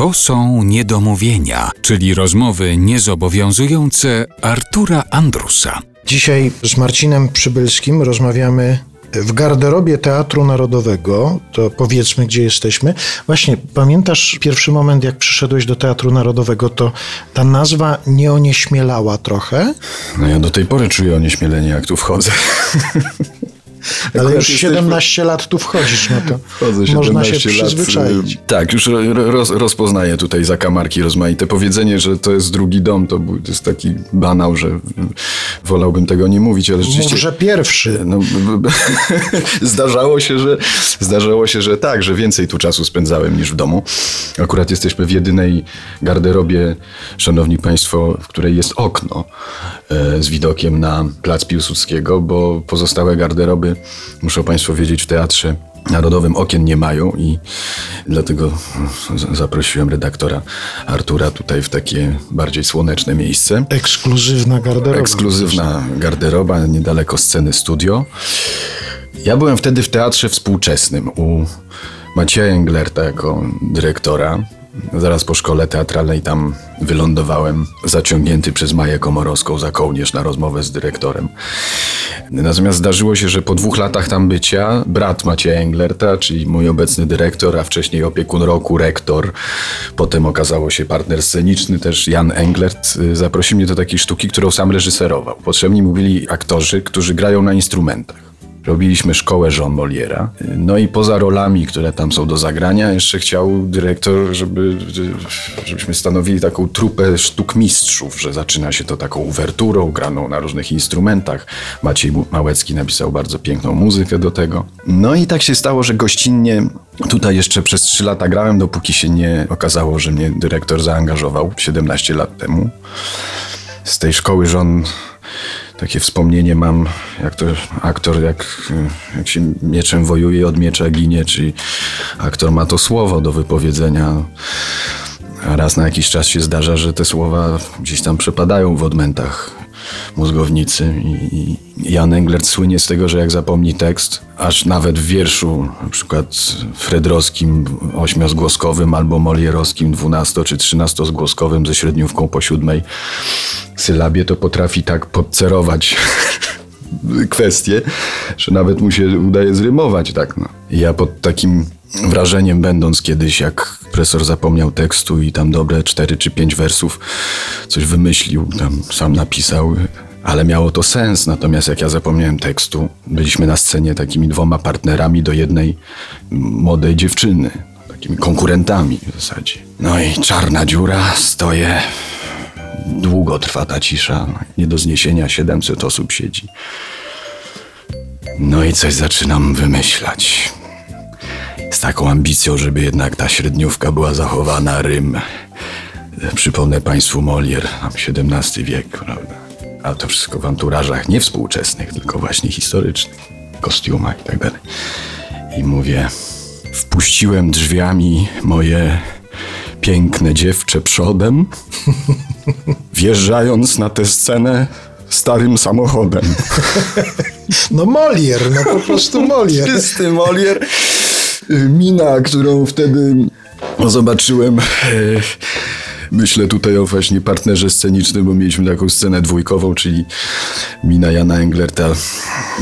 To są niedomówienia, czyli rozmowy niezobowiązujące Artura Andrusa. Dzisiaj z Marcinem Przybylskim rozmawiamy w garderobie Teatru Narodowego. To powiedzmy, gdzie jesteśmy. Właśnie, pamiętasz pierwszy moment, jak przyszedłeś do Teatru Narodowego, to ta nazwa nie onieśmielała trochę? No ja do tej pory czuję onieśmielenie, jak tu wchodzę. Ale Akurat już jesteśmy- 17 lat tu wchodzisz, no to Wchodzę można się 17 lat, przyzwyczaić. y, Tak, już ro- roz, rozpoznaję tutaj zakamarki rozmaite. Powiedzenie, że to jest drugi dom, to, był- to jest taki banał, że y, wolałbym tego nie mówić, ale rzeczywiście... Mów, że pierwszy. No, b- b- zdarzało się, że zdarzało się, że tak, że więcej tu czasu spędzałem niż w domu. Akurat jesteśmy w jedynej garderobie, szanowni państwo, w której jest okno e, z widokiem na plac Piłsudskiego, bo pozostałe garderoby, muszą państwo wiedzieć, w teatrze Narodowym okien nie mają i dlatego zaprosiłem redaktora Artura tutaj w takie bardziej słoneczne miejsce. Ekskluzywna garderoba. Ekskluzywna garderoba niedaleko sceny studio. Ja byłem wtedy w teatrze współczesnym u Macieja Englerta jako dyrektora. Zaraz po szkole teatralnej tam wylądowałem, zaciągnięty przez Maję Komorowską za kołnierz na rozmowę z dyrektorem. Natomiast zdarzyło się, że po dwóch latach tam bycia brat Macieja Englerta, czyli mój obecny dyrektor, a wcześniej opiekun roku, rektor, potem okazało się partner sceniczny też Jan Englert, y, zaprosił mnie do takiej sztuki, którą sam reżyserował. Potrzebni mu byli aktorzy, którzy grają na instrumentach. Robiliśmy szkołę Jean Moliera. No i poza rolami, które tam są do zagrania, jeszcze chciał dyrektor, żeby, żebyśmy stanowili taką trupę sztuk mistrzów, że zaczyna się to taką uwerturą, graną na różnych instrumentach. Maciej Małecki napisał bardzo piękną muzykę do tego. No i tak się stało, że gościnnie tutaj jeszcze przez trzy lata grałem, dopóki się nie okazało, że mnie dyrektor zaangażował 17 lat temu. Z tej szkoły żon takie wspomnienie mam, jak to aktor, jak, jak się mieczem wojuje, od miecza ginie, czyli aktor ma to słowo do wypowiedzenia. A raz na jakiś czas się zdarza, że te słowa gdzieś tam przepadają w odmętach mózgownicy. I, Jan Englert słynie z tego, że jak zapomni tekst, aż nawet w wierszu, na przykład fredrowskim ośmiozgłoskowym albo molierowskim dwunasto czy trzynastozgłoskowym ze średniówką po siódmej sylabie, to potrafi tak podcerować kwestie, że nawet mu się udaje zrymować, tak no. Ja pod takim wrażeniem będąc kiedyś, jak profesor zapomniał tekstu i tam dobre cztery czy pięć wersów coś wymyślił, tam sam napisał, ale miało to sens. Natomiast jak ja zapomniałem tekstu, byliśmy na scenie takimi dwoma partnerami do jednej młodej dziewczyny, takimi konkurentami w zasadzie. No i czarna dziura, stoję, długo trwa ta cisza, nie do zniesienia 700 osób siedzi. No i coś zaczynam wymyślać. Z taką ambicją, żeby jednak ta średniówka była zachowana, rym. Przypomnę Państwu Molière, tam XVII wiek, prawda? A to wszystko w anturażach nie współczesnych, tylko właśnie historycznych, kostiumach i tak dalej. I mówię, wpuściłem drzwiami moje piękne dziewczę przodem, wjeżdżając na tę scenę starym samochodem. No Molier, no po prostu Molier. Czysty Molier. Mina, którą wtedy zobaczyłem. e, Myślę tutaj o właśnie partnerze scenicznym, bo mieliśmy taką scenę dwójkową, czyli mina Jana Englerta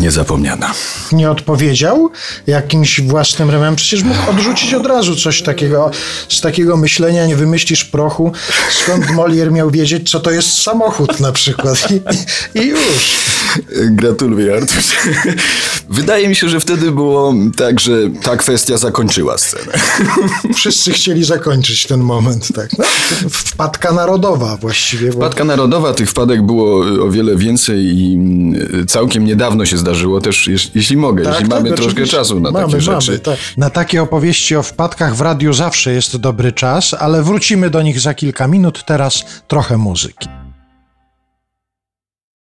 niezapomniana. Nie odpowiedział jakimś własnym rymem. Przecież mógł odrzucić od razu coś takiego. Z takiego myślenia nie wymyślisz prochu. Skąd Molier miał wiedzieć, co to jest samochód na przykład. I, i już. Gratuluję, Artur. Wydaje mi się, że wtedy było tak, że ta kwestia zakończyła scenę. Wszyscy chcieli zakończyć ten moment, tak. No, wpadka narodowa właściwie. Wpadka narodowa, tych wpadek było o wiele więcej i y, całkiem niedawno się zdarzyło też, jeśli mogę, Tak, jeśli tak, mamy troszkę czasu na mamy, takie rzeczy. Mamy, tak. Na takie opowieści o wpadkach w radiu zawsze jest dobry czas, ale wrócimy do nich za kilka minut. Teraz trochę muzyki.